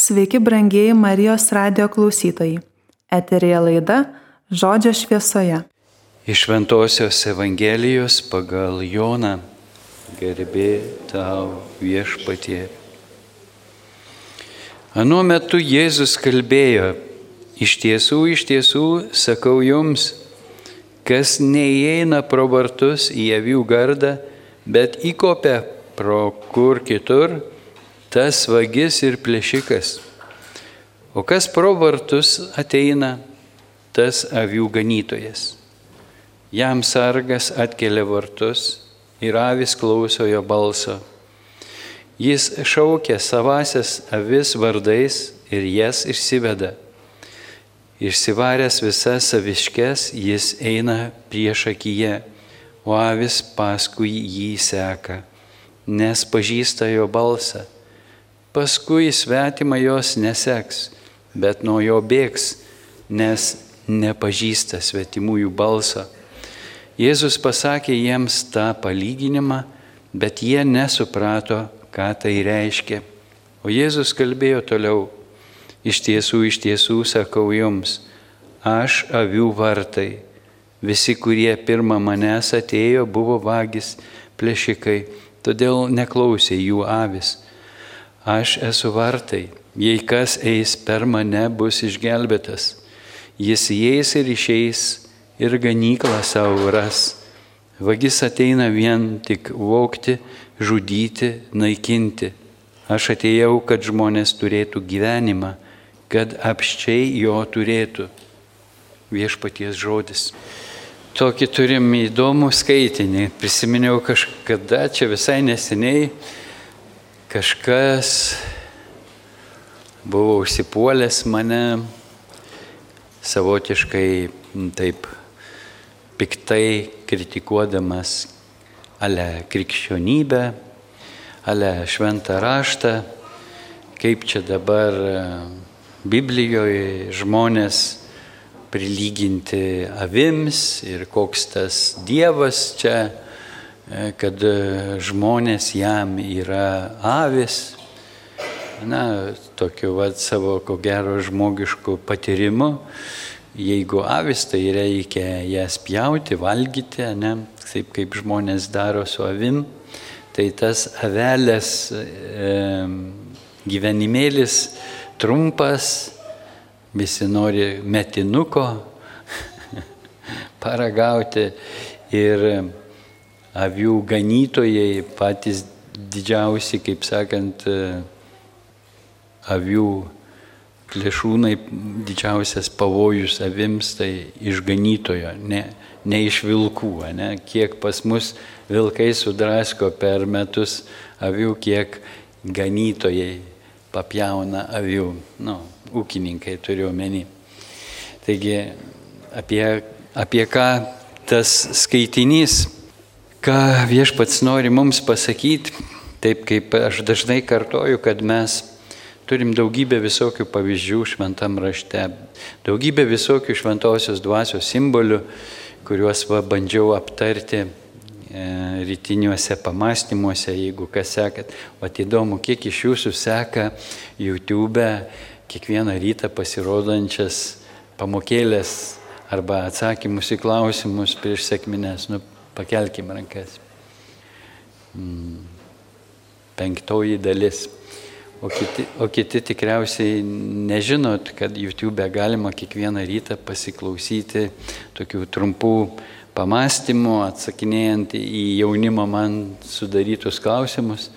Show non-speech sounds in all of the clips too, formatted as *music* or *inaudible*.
Sveiki, brangieji Marijos radio klausytojai. Eterija laida Žodžio šviesoje. Iš Ventosios Evangelijos pagal Joną garbė tau viešpatie. Anuo metu Jėzus kalbėjo, iš tiesų, iš tiesų, sakau jums, kas neįeina pro vartus į avių gardą, bet įkopia pro kur kitur, tas vagis ir plėšikas. O kas pro vartus ateina, tas avių ganytojas. Jam sargas atkelia vartus ir avis klauso jo balso. Jis šaukia savasias avis vardais ir jas išsiveda. Išsivaręs visas saviškes, jis eina prieš akiją, o avis paskui jį seka, nes pažįsta jo balsą. Paskui svetima jos neseks, bet nuo jo bėgs, nes nepažįsta svetimųjų balso. Jėzus pasakė jiems tą palyginimą, bet jie nesuprato, ką tai reiškia. O Jėzus kalbėjo toliau, iš tiesų, iš tiesų sakau jums, aš avių vartai. Visi, kurie pirmą manęs atėjo, buvo vagis, plėšikai, todėl neklausė jų avis. Aš esu vartai, jei kas eis per mane, bus išgelbėtas. Jis įeis ir išeis ir ganyklą savo ras. Vagis ateina vien tik vokti, žudyti, naikinti. Aš atėjau, kad žmonės turėtų gyvenimą, kad apščiai jo turėtų. Viešpaties žodis. Tokį turim įdomų skaitinį. Prisiminiau kažkada, čia visai neseniai, kažkas buvo užsipuolęs mane savotiškai taip piktai kritikuodamas ale krikščionybę, ale šventą raštą, kaip čia dabar Biblijoje žmonės prilyginti avims ir koks tas Dievas čia, kad žmonės jam yra avis. Na, tokiu vad savo, ko gero, žmogišku patyrimu. Jeigu avis, tai reikia jas pjauti, valgyti, ne, taip kaip žmonės daro su avim. Tai tas avelės e, gyvenimėlis trumpas, visi nori metinuko *laughs* paragauti ir avių ganytojai patys didžiausi, kaip sakant, avių plėšūnai didžiausias pavojus avims tai iš ganytojo, ne, ne iš vilkų. Ne? Kiek pas mus vilkai sudrasko per metus avių, kiek ganytojai papjauna avių. Nu, ūkininkai turiu omeny. Taigi apie, apie ką tas skaitinys, ką viešpats nori mums pasakyti, taip kaip aš dažnai kartoju, kad mes turim daugybę visokių pavyzdžių šventam rašte, daugybę visokių šventosios dvasios simbolių, kuriuos va, bandžiau aptarti e, rytiniuose pamastymuose, jeigu kas sekat. O įdomu, kiek iš jūsų seka YouTube kiekvieną rytą pasirodančias pamokėlės arba atsakymus į klausimus prieš sėkmines. Nu, pakelkim rankas. Mm. Penktoji dalis. O kiti, o kiti tikriausiai nežinot, kad YouTube galima kiekvieną rytą pasiklausyti tokių trumpų pamastymų, atsakinėjant į jaunimo man sudarytus klausimus,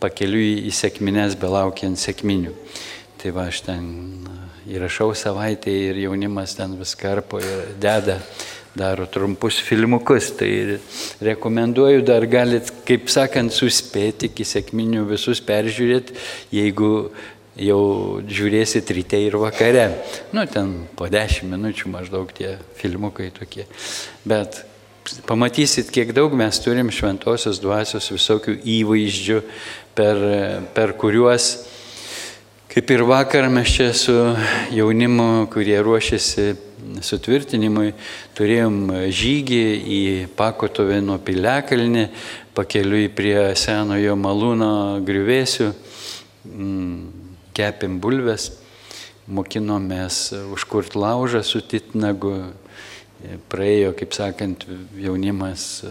pakeliui į sėkmines, belaukiant sėkminių. Tai va, aš ten įrašau savaitę ir jaunimas ten vis karpo ir deda, daro trumpus filmukus. Tai rekomenduoju, dar galit, kaip sakant, suspėti iki sėkminių visus peržiūrėti, jeigu jau žiūrėsit ryte ir vakare. Nu, ten po 10 minučių maždaug tie filmukai tokie. Bet pamatysit, kiek daug mes turim šventosios dvasios visokių įvaizdžių, per, per kuriuos Kaip ir vakar mes čia su jaunimu, kurie ruošiasi sutvirtinimui, turėjom žygį į Pakotovę nuo Piliakalnį, pakeliui prie senojo malūno griuvėsių. Mm, kepim bulves, mokinomės užkurt laužą su titnagu, praėjo, kaip sakant, jaunimas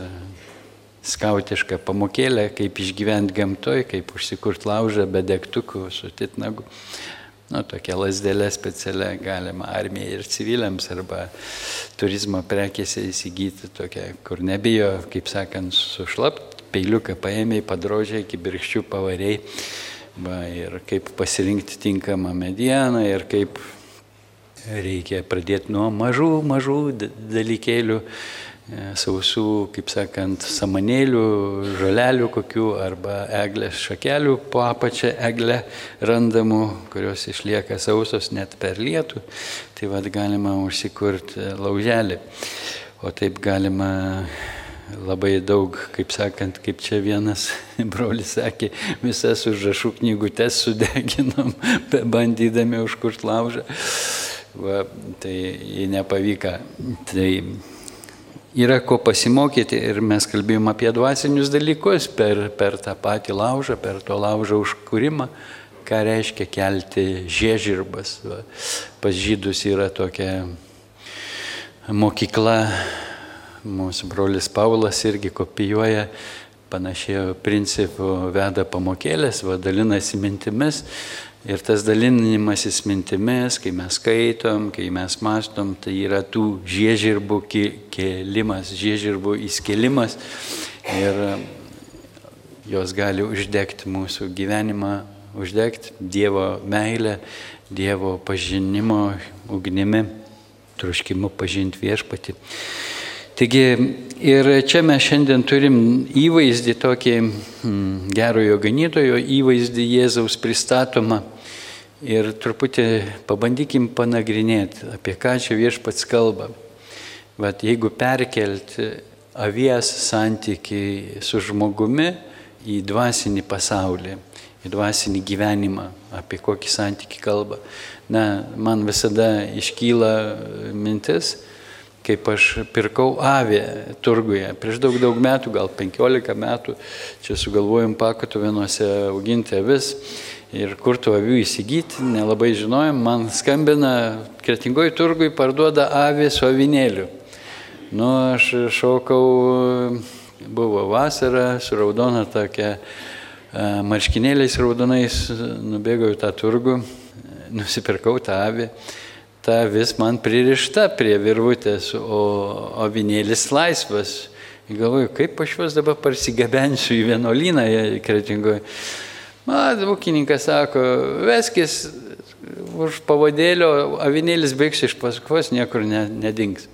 skautišką pamokėlę, kaip išgyventi gamtoj, kaip užsikurt laužą be degtukų su titnagu. Nu, tokia lasdėlė specialia galima armijai ir civiliams arba turizmo prekėse įsigyti tokia, kur nebijo, kaip sakant, sušlapt, peiliuką paėmėjai, padrožiai, kibirkščių pavariai. Va, ir kaip pasirinkti tinkamą medieną ir kaip reikia pradėti nuo mažų, mažų dalykėlių sausų, kaip sakant, samanėlių, žolelių kokių arba eglės šakelių po apačią eglę randamų, kurios išlieka sausos net per lietų. Tai vad galima užsikurti lauželį. O taip galima labai daug, kaip sakant, kaip čia vienas *laughs* brolis sakė, visas užrašų knygutes sudeginom, *laughs* bandydami užkurti laužą. Va, tai jį nepavyko. Tai yra ko pasimokyti ir mes kalbėjom apie dvasinius dalykus per, per tą patį laužą, per to laužo užkūrimą, ką reiškia kelti žiežirbas. Va, pas žydus yra tokia mokykla, mūsų brolis Paulas irgi kopijuoja panašiai principų, veda pamokėlės, vadalinasi mintimis Ir tas dalinimasis mintimis, kai mes skaitom, kai mes mastom, tai yra tų žiežirbų kėlimas, žiežirbų įskelimas ir jos gali uždegti mūsų gyvenimą, uždegti Dievo meilę, Dievo pažinimo ugnimi, truškimu pažinti viešpati. Taigi ir čia mes šiandien turim įvaizdį tokį hmm, gerojo ganytojo įvaizdį Jėzaus pristatomą. Ir truputį pabandykim panagrinėti, apie ką čia viešpats kalba. Vat jeigu perkelti avies santyki su žmogumi į dvasinį pasaulį, į dvasinį gyvenimą, apie kokį santyki kalba. Na, man visada iškyla mintis, kaip aš pirkau avį turguje. Prieš daug, daug metų, gal 15 metų, čia sugalvojom pakotuvinuose auginti avis ir kur tų avių įsigyti, nelabai žinojom, man skambina, kretingoj turgui parduoda avį su avinėliu. Nu, aš šokau, buvo vasara, su raudona tokia marškinėliais raudonais, nubėgau į tą turgų, nusipirkau tą avį ta vis man pririšta prie virvutės, o avinėlis laisvas. Galvoju, kaip aš juos dabar parsigabensiu į vienuolyną kretingoje. Man ūkininkas sako, veskis už pavadėlio, avinėlis baigs iš paskos, niekur ne, nedings.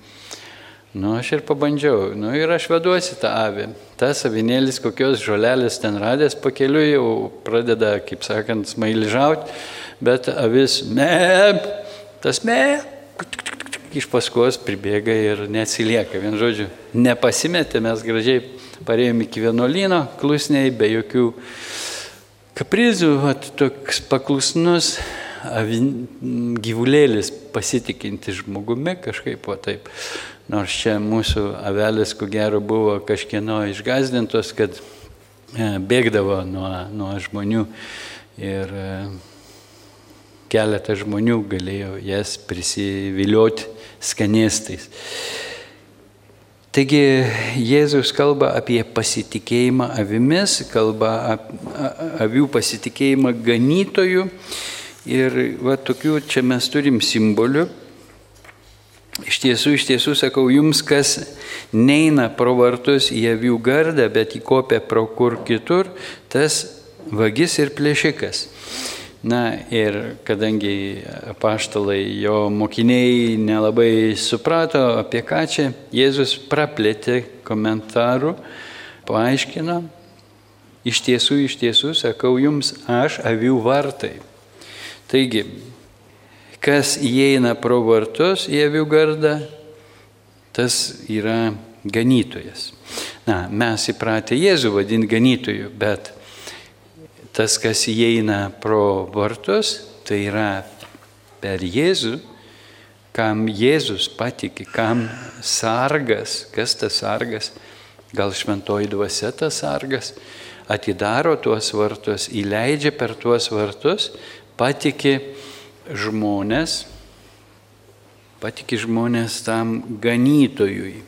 Nu, aš ir pabandžiau. Nu, ir aš veduosi tą avį. Tas avinėlis, kokios žolelės ten radęs pakeliu, jau pradeda, kaip sakant, smailyžauti, bet avis, ne, tas me, iš paskos pribėga ir neatsilieka. Vien žodžiu, nepasimetė, mes gražiai parėjom iki vienuolino, klusniai, be jokių kaprizų, at, toks paklusnus gyvulėlis pasitikinti žmogumi kažkaip o taip. Nors čia mūsų avelės, ko gero, buvo kažkieno išgazdintos, kad e, bėgdavo nuo, nuo žmonių ir keletas žmonių galėjo jas prisivilioti skanėstais. Taigi Jėzus kalba apie pasitikėjimą avimis, kalba apie avių pasitikėjimą ganytojų ir va tokių čia mes turim simbolių. Iš tiesų, iš tiesų sakau jums, kas neina pro vartus į avių gardą, bet įkopia pro kur kitur, tas vagis ir plėšikas. Na ir kadangi paštalai, jo mokiniai nelabai suprato, apie ką čia Jėzus praplėtė komentarų, paaiškino, iš tiesų, iš tiesų, sakau jums, aš avių vartai. Taigi, kas įeina pro vartus į avių gardą, tas yra ganytojas. Na, mes įpratę Jėzų vadinti ganytoju, bet tas, kas įeina pro vartus, tai yra per Jėzų, kam Jėzus patiki, kam sargas, kas tas sargas, gal šventoji dvasia tas sargas, atidaro tuos vartus, įleidžia per tuos vartus, patiki žmonės, patiki žmonės tam ganytojui.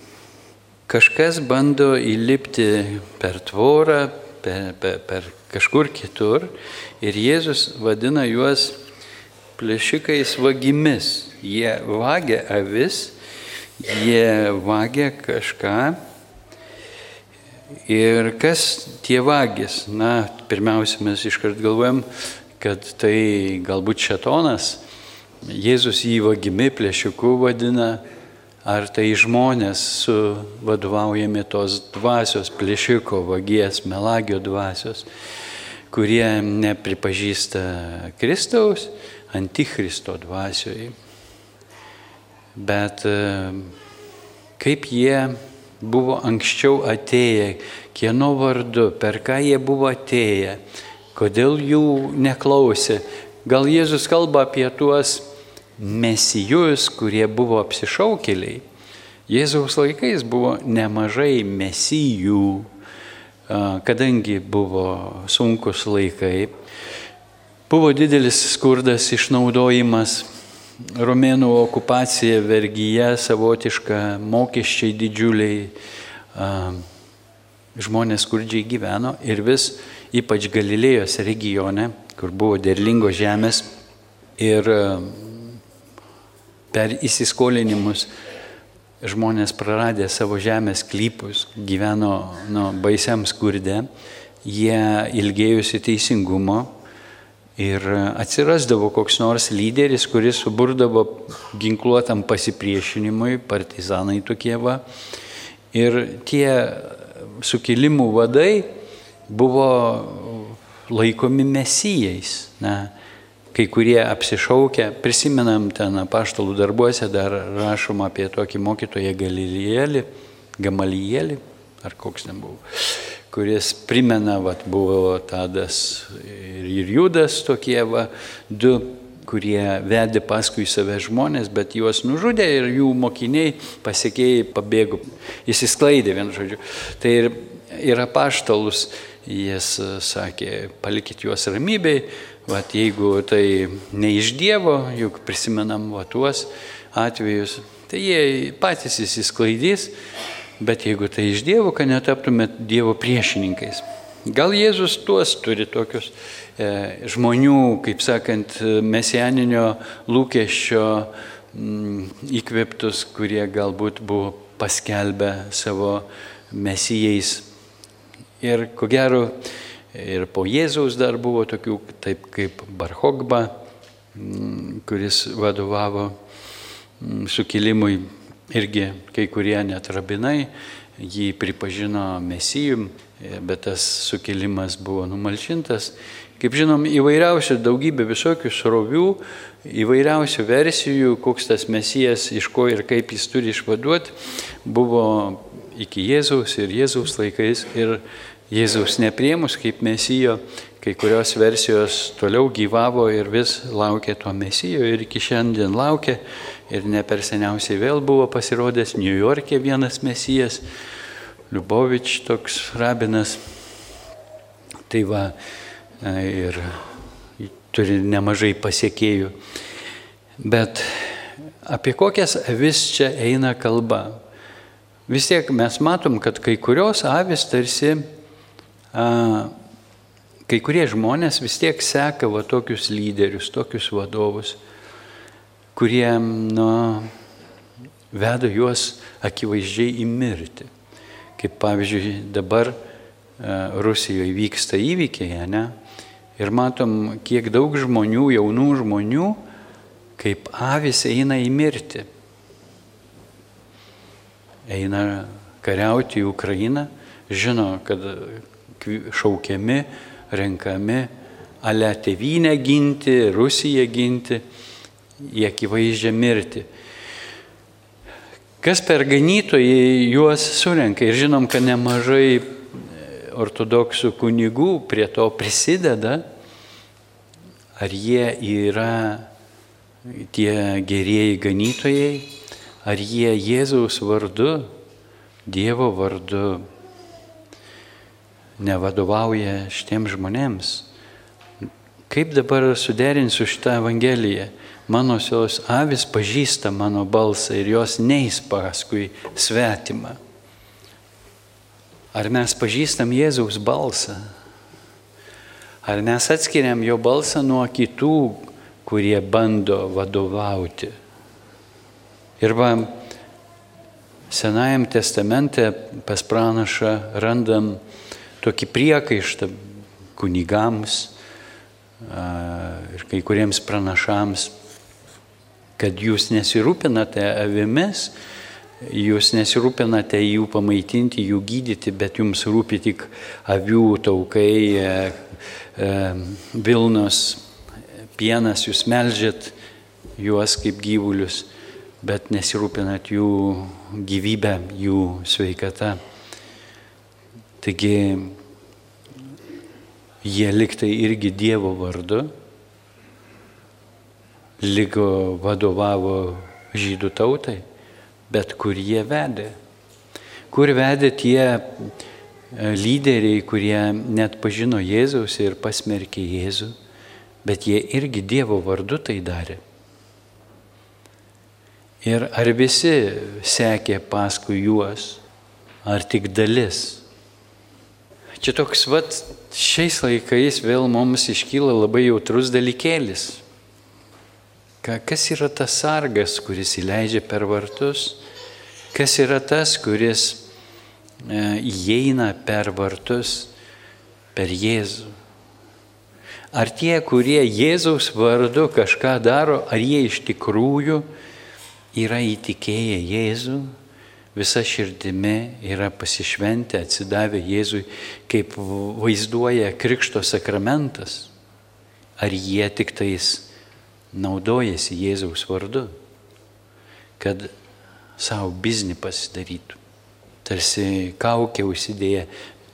Kažkas bando įlipti per tvorą, per, per, per kažkur kitur ir Jėzus vadina juos plėšikais vagimis. Jie vagia avis, jie vagia kažką. Ir kas tie vagis? Na, pirmiausia, mes iškart galvojam, kad tai galbūt šetonas. Jėzus jį vagimi plėšiku vadina, ar tai žmonės vadovaujami tos dvasios, plėšiko, vagies, melagio dvasios, kurie nepripažįsta Kristaus, antichristo dvasioje. Bet e, kaip jie buvo anksčiau atėję, kieno vardu, per ką jie buvo atėję, kodėl jų neklausė. Gal Jėzus kalba apie tuos mesijus, kurie buvo apsišaukėliai. Jėzaus laikais buvo nemažai mesijų, kadangi buvo sunkus laikai, buvo didelis skurdas, išnaudojimas, romėnų okupacija, vergyje savotiška, mokesčiai didžiuliai, žmonės skurdžiai gyveno ir vis, ypač Galilėjos regione, kur buvo derlingos žemės ir per įsiskolinimus žmonės praradė savo žemės klypus, gyveno nu, baisiam skurde, jie ilgėjusi teisingumo ir atsirasdavo koks nors lyderis, kuris suburdavo ginkluotam pasipriešinimui, partizanai tokie va. Ir tie sukilimų vadai buvo laikomi mesijais. Na, kai kurie apsišaukia, prisimenam ten apaštalų darbuose dar rašoma apie tokį mokytoją Galilijėlį, Gamalijėlį, ar koks ten buvo, kuris primena, vat, buvo Tadas ir Judas tokie, va, du, kurie vedė paskui save žmonės, bet juos nužudė ir jų mokiniai pasiekėjai pabėgo, įsisklaidė vienu žodžiu. Tai ir, ir apaštalus jis sakė, palikit juos ramybei, Vat jeigu tai ne iš Dievo, juk prisimenam va, tuos atvejus, tai jie patys įsisklaidys, bet jeigu tai iš Dievo, kad netaptumėt Dievo priešininkais. Gal Jėzus tuos turi tokius e, žmonių, kaip sakant, mesianinio lūkesčio m, mm, įkvėptus, kurie galbūt buvo paskelbę savo mesijais. Ir ko gero, Ir po Jėzaus dar buvo tokių, taip kaip Barhogba, mm, kuris vadovavo mm, sukilimui, irgi kai kurie net rabinai jį pripažino mesijum, bet tas sukilimas buvo numalšintas. Kaip žinom, įvairiausių daugybė visokių srovių, įvairiausių versijų, koks tas mesijas, iš ko ir kaip jis turi išvaduoti, buvo iki Jėzaus ir Jėzaus laikais. Ir Jėzaus nepriemus kaip mesijo, kai kurios versijos toliau gyvavo ir vis laukė to mesijo ir iki šiandien laukia. Ir ne per seniausiai vėl buvo pasirodęs New York'e vienas mesijas, Liubovič toks rabinas. Tai va, ir turi nemažai pasiekėjų. Bet apie kokias avis čia eina kalba? Vis tiek mes matom, kad kai kurios avis tarsi kai kurie žmonės vis tiek seka va tokius lyderius, tokius vadovus, kurie nu, veda juos akivaizdžiai į mirtį. Kaip pavyzdžiui dabar Rusijoje vyksta įvykiai, ne? Ir matom, kiek daug žmonių, jaunų žmonių, kaip avis eina į mirtį. Eina kariauti į Ukrainą, žino, kad šaukiami, renkami, ale tėvynę ginti, Rusiją ginti, į akivaizdžią mirtį. Kas per ganytojai juos surenka? Ir žinom, kad nemažai ortodoksų kunigų prie to prisideda, ar jie yra tie gerieji ganytojai, ar jie Jėzaus vardu, Dievo vardu nevadovauja šitiems žmonėms. Kaip dabar suderinsiu šitą Evangeliją? Manosios avis pažįsta mano balsą ir jos neis paskui svetimą. Ar mes pažįstam Jėzaus balsą? Ar mes atskiriam jo balsą nuo kitų, kurie bando vadovauti? Ir va, Senajam testamente pas pranašą randam tokį priekaištą kunigams ir kai kuriems pranašams, kad jūs nesirūpinate avimis, jūs nesirūpinate jų pamaitinti, jų gydyti, bet jums rūpi tik avių taukai, e, e, Vilnos pienas, jūs melžėt juos kaip gyvulius bet nesirūpinat jų gyvybę, jų sveikata. Taigi jie liktai irgi Dievo vardu, lygo vadovavo žydų tautai, bet kur jie vedė? Kur vedė tie e, lyderiai, kurie net pažino Jėzaus ir pasmerkė Jėzų, bet jie irgi Dievo vardu tai darė. Ir ar visi sekė paskui juos, ar tik dalis. Čia toks vat šiais laikais vėl mums iškyla labai jautrus dalykėlis. Kas yra tas sargas, kuris įleidžia per vartus? Kas yra tas, kuris e, įeina per vartus, per Jėzų? Ar tie, kurie Jėzaus vardu kažką daro, ar jie iš tikrųjų yra įtikėję Jėzų, visa širdimi yra pasišventę, atsidavę Jėzui, kaip vaizduoja Krikšto sakramentas. Ar jie tik tais naudojasi Jėzaus vardu, kad savo biznį pasidarytų. Tarsi kaukė užsidėję,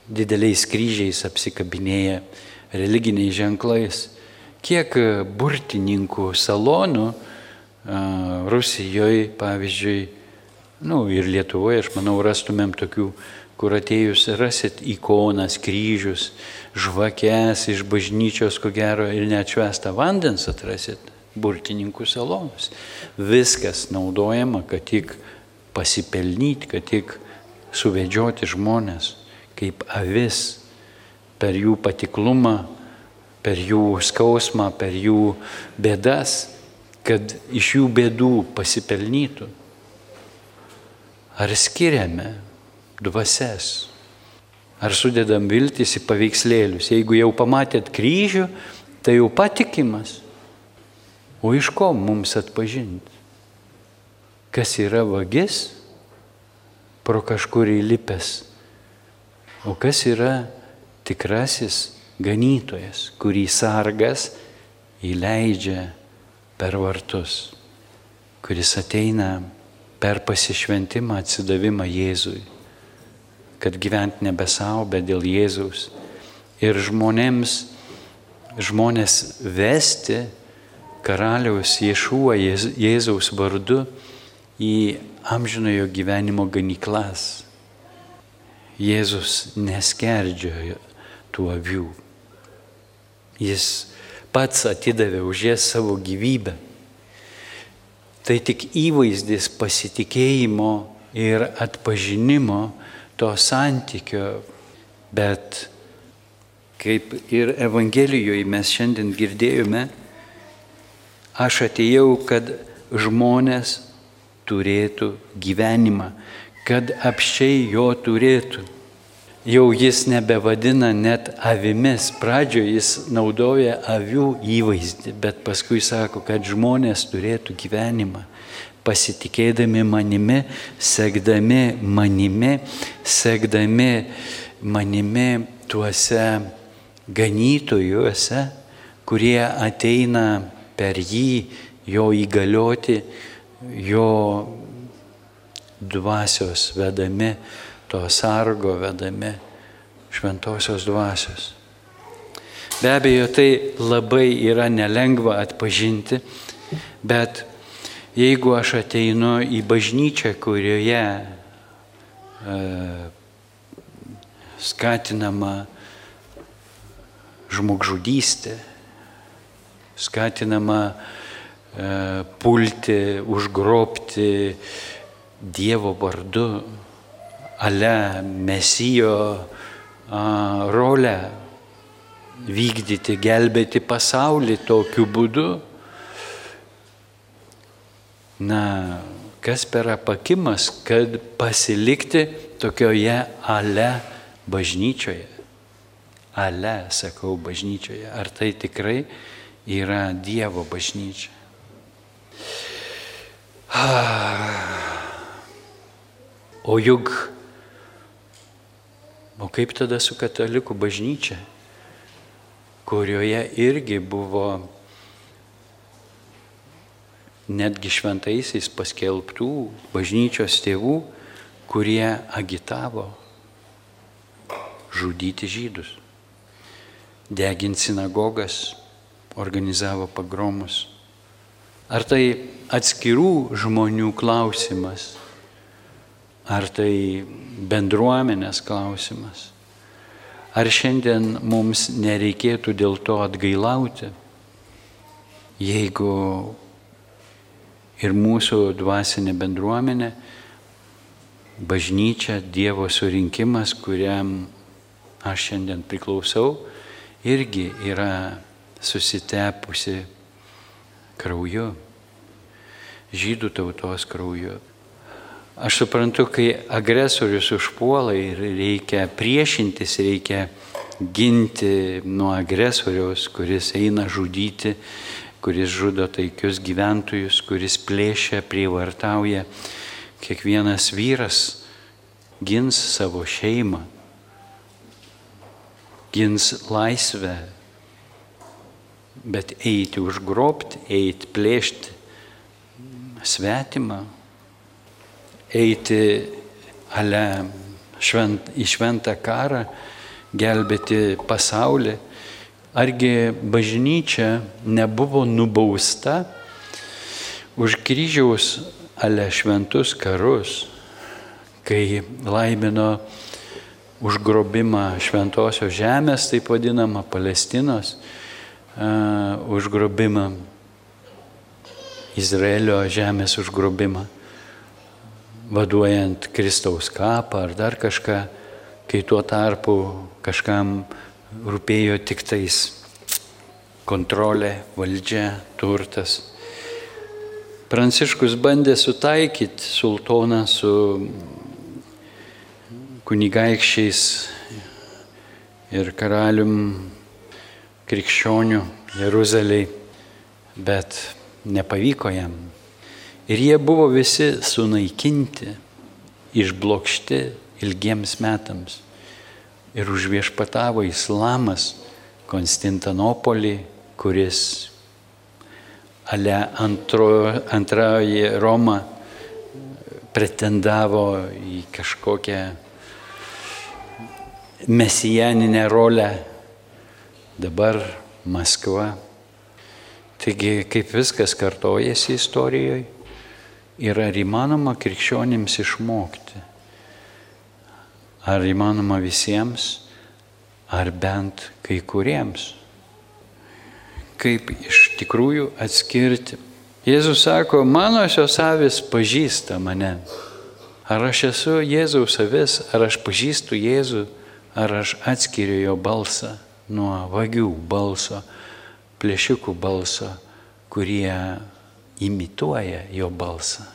dideliais kryžiais apsikabinėję, religiniais ženklais. Kiek burtininkų salonų Rusijoje, pavyzdžiui, nu, ir Lietuvoje, aš manau, rastumėm tokių, kur atėjus rasit ikonas, kryžius, žvakės iš bažnyčios, ko gero, ir neatšvestą vandens atrasit burtininkų salonus. Viskas naudojama, kad tik pasipelnyti, kad tik suvedžioti žmonės kaip avis per jų patiklumą, per jų skausmą, per jų bėdas kad iš jų bėdų pasipelnytų? Ar skiriame dvases? Ar sudedam viltis į paveikslėlius? Jeigu jau pamatėt kryžių, tai jau patikimas. O iš ko mums atpažinti? Kas yra vagis, pro kažkur įlipęs, o kas yra tikrasis ganytojas, kurį sargas įleidžia per vartus, kuris ateina per pasišventimą atsidavimą Jėzui, kad gyvent nebe savo, bet dėl Jėzaus. Ir žmonėms, žmonės vesti karaliaus Ješuo Jėzaus vardu į amžinojo gyvenimo ganyklas. Jėzus neskerdžiojo tų avių. Jis pats atidavė už jas savo gyvybę. Tai tik įvaizdis pasitikėjimo ir atpažinimo to santykio, bet kaip ir Evangelijoje mes šiandien girdėjome, aš atėjau, kad žmonės turėtų gyvenimą, kad apšiai jo turėtų jau jis nebevadina net avimis. Pradžioje jis naudoja avių įvaizdį, bet paskui sako, kad žmonės turėtų gyvenimą, pasitikėdami manimi, sekdami manimi, sekdami manimi tuose ganytojuose, kurie ateina per jį, jo įgalioti, jo dvasios vedami to sargo vedami šventosios dvasios. Be abejo, tai labai yra nelengva atpažinti, bet jeigu aš ateinu į bažnyčią, kurioje e, skatinama žmogžudystė, skatinama e, pulti, užgrobti Dievo vardu, ale mesijo a, rolę vykdyti, gelbėti pasaulį tokiu būdu. Na, kas per apakimas, kad pasilikti tokioje ale bažnyčioje. Ale, sakau, bažnyčioje. Ar tai tikrai yra Dievo bažnyčia? O juk, o kaip tada su katalikų bažnyčia, kurioje irgi buvo netgi šventaisiais paskelbtų bažnyčios tėvų, kurie agitavo žudyti žydus, deginti sinagogas, organizavo pagromus. Ar tai atskirų žmonių klausimas, ar tai bendruomenės klausimas. Ar šiandien mums nereikėtų dėl to atgailauti, jeigu ir mūsų dvasinė bendruomenė, bažnyčia, Dievo surinkimas, kuriam aš šiandien priklausau, irgi yra susitepusi krauju, žydų tautos krauju. Aš suprantu, kai agresorius užpuola ir reikia priešintis, reikia ginti nuo agresoriaus, kuris eina žudyti, kuris žudo taikius gyventojus, kuris plėšia, prievartauja. Kiekvienas vyras gins savo šeimą, gins laisvę, bet eiti užgrobti, eiti plėšti svetimą, eiti ale švent, į šventą karą, gelbėti pasaulį. Argi bažnyčia nebuvo nubausta už kryžiaus ale šventus karus, kai laimino užgrobimą šventosios žemės, taip vadinamą Palestinos, uh, užgrobimą, Izraelio žemės užgrobimą, vaduojant Kristaus kapą ar dar kažką, kai tuo tarpu kažkam rūpėjo tik tais kontrolė, valdžia, turtas. Pranciškus bandė sutaikyti sultoną su kunigaikščiais ir karalium krikščionių Jeruzaliai, bet nepavyko jam. Ir jie buvo visi sunaikinti, išblokšti ilgiems metams. Ir užviešpatavo islamas Konstantinopolį, kuris ale antro, antroji Roma pretendavo į kažkokią mesijaninę rolę, dabar Maskva. Taigi, kaip viskas kartojasi istorijoje, yra ar įmanoma krikščionims išmokti? Ar įmanoma visiems, ar bent kai kuriems? Kaip iš tikrųjų atskirti? Jėzus sako, mano šios avis pažįsta mane. Ar aš esu Jėzaus avis, ar aš pažįstu Jėzų? ar aš atskiriu jo balsą nuo vagių balso, plėšikų balso, kurie imituoja jo balsą.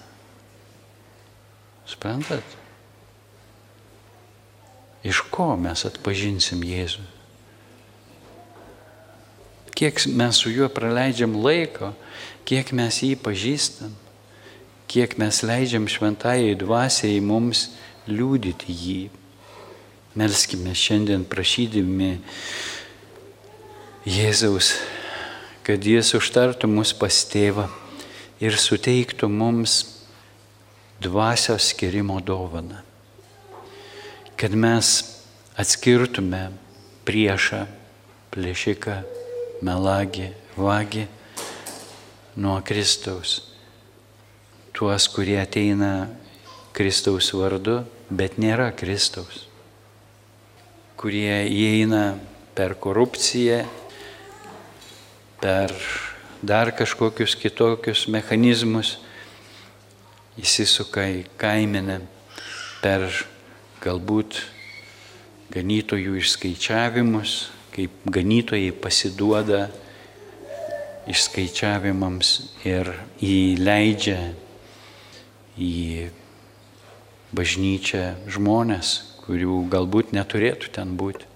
Suprantat? Iš ko mes atpažinsim Jėzų? Kiek mes su juo praleidžiam laiko, kiek mes jį pažįstam, kiek mes leidžiam šventajai dvasiai mums liūdyti jį, Melskime šiandien prašydami Jėzaus, kad Jis užtartų mus pas tėvą ir suteiktų mums dvasios skirimo dovaną. Kad mes atskirtume priešą, plėšiką, melagį, vagį nuo Kristaus. Tuos, kurie ateina Kristaus vardu, bet nėra Kristaus kurie įeina per korupciją, per dar kažkokius kitokius mechanizmus, įsisuka į kaiminę per galbūt ganytojų išskaičiavimus, kaip ganytojai pasiduoda išskaičiavimams ir įleidžia į bažnyčią žmonės, kurių galbūt neturėtų ten būti.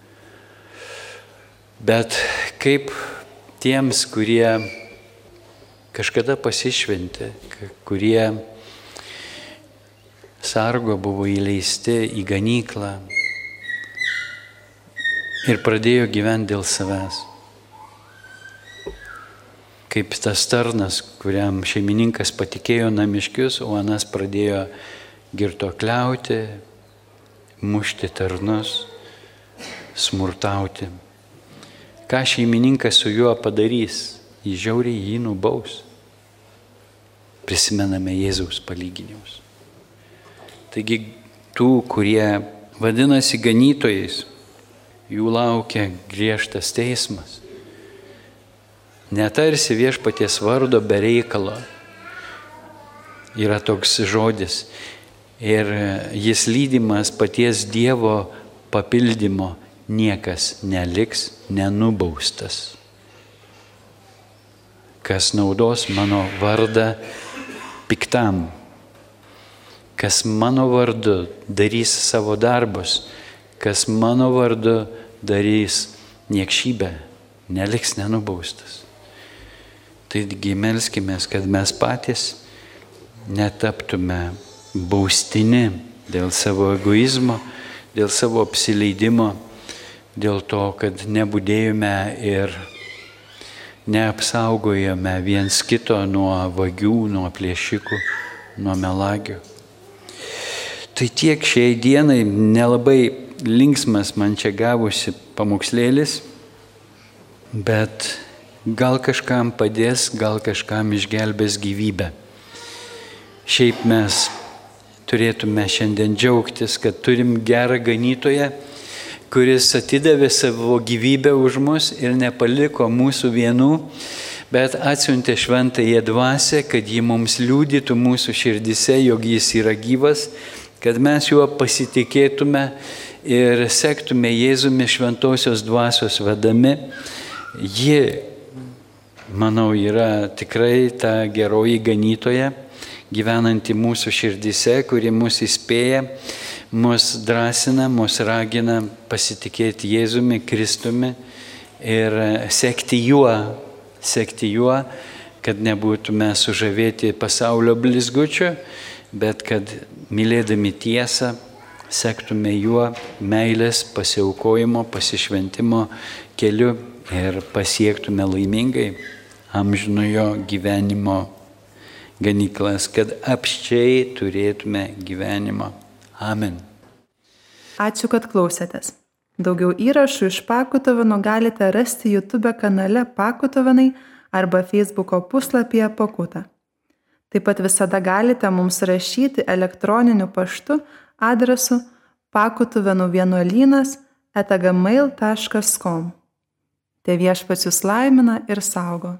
Bet kaip tiems, kurie kažkada pasišventė, kurie sargo buvo įleisti į ganyklą, ir pradėjo gyventi dėl savęs. Kaip tas tarnas, kuriam šeimininkas patikėjo namiškius, o anas pradėjo girtokliauti, mušti tarnus, smurtauti. Ką šeimininkas su juo padarys, jį žiauriai jį nubaus. Prisimename Jėzaus palyginimus. Taigi tų, kurie vadinasi ganytojais, jų laukia griežtas teismas. Netarsi viešpaties vardo be reikalo. Yra toks žodis. Ir jis lydimas paties Dievo papildymo. Niekas neliks nenubaustas. Kas naudos mano vardą piktam. Kas mano vardu darys savo darbus kas mano vardu darys niekšybę, neliks nenubaustas. Taigi melskime, kad mes patys netaptume baustini dėl savo egoizmo, dėl savo apsileidimo, dėl to, kad nebūdėjome ir neapsaugojame viens kito nuo vagių, nuo plėšikų, nuo melagių. Tai tiek šiai dienai nelabai linksmas man čia gavosi pamokslėlis, bet gal kažkam padės, gal kažkam išgelbės gyvybę. Šiaip mes turėtume šiandien džiaugtis, kad turim gerą ganytoją, kuris atidavė savo gyvybę už mus ir nepaliko mūsų vienų, bet atsiuntė šventąją dvasę, kad ji mums liūdytų mūsų širdise, jog jis yra gyvas, kad mes juo pasitikėtume ir sektume Jėzumi šventosios dvasios vedami, ji, manau, yra tikrai ta geroji ganytoja, gyvenanti mūsų širdise, kuri mus įspėja, mus drąsina, mus ragina pasitikėti Jėzumi, Kristumi ir sekti juo, sekti juo, kad nebūtume sužavėti pasaulio blizgučiu, bet kad mylėdami tiesą, sektume juo meilės, pasiaukojimo, pasišventimo keliu ir pasiektume laimingai amžinojo gyvenimo ganyklas, kad apščiai turėtume gyvenimą. Amen. Ačiū, kad klausėtės. Daugiau įrašų iš Pakutovanų galite rasti YouTube kanale Pakutovanai arba Facebook'o puslapyje Pakuta. Taip pat visada galite mums rašyti elektroniniu paštu adresu pakutuvenų vienuolynas etagamail.com. Te viešpats jūs laimina ir saugo.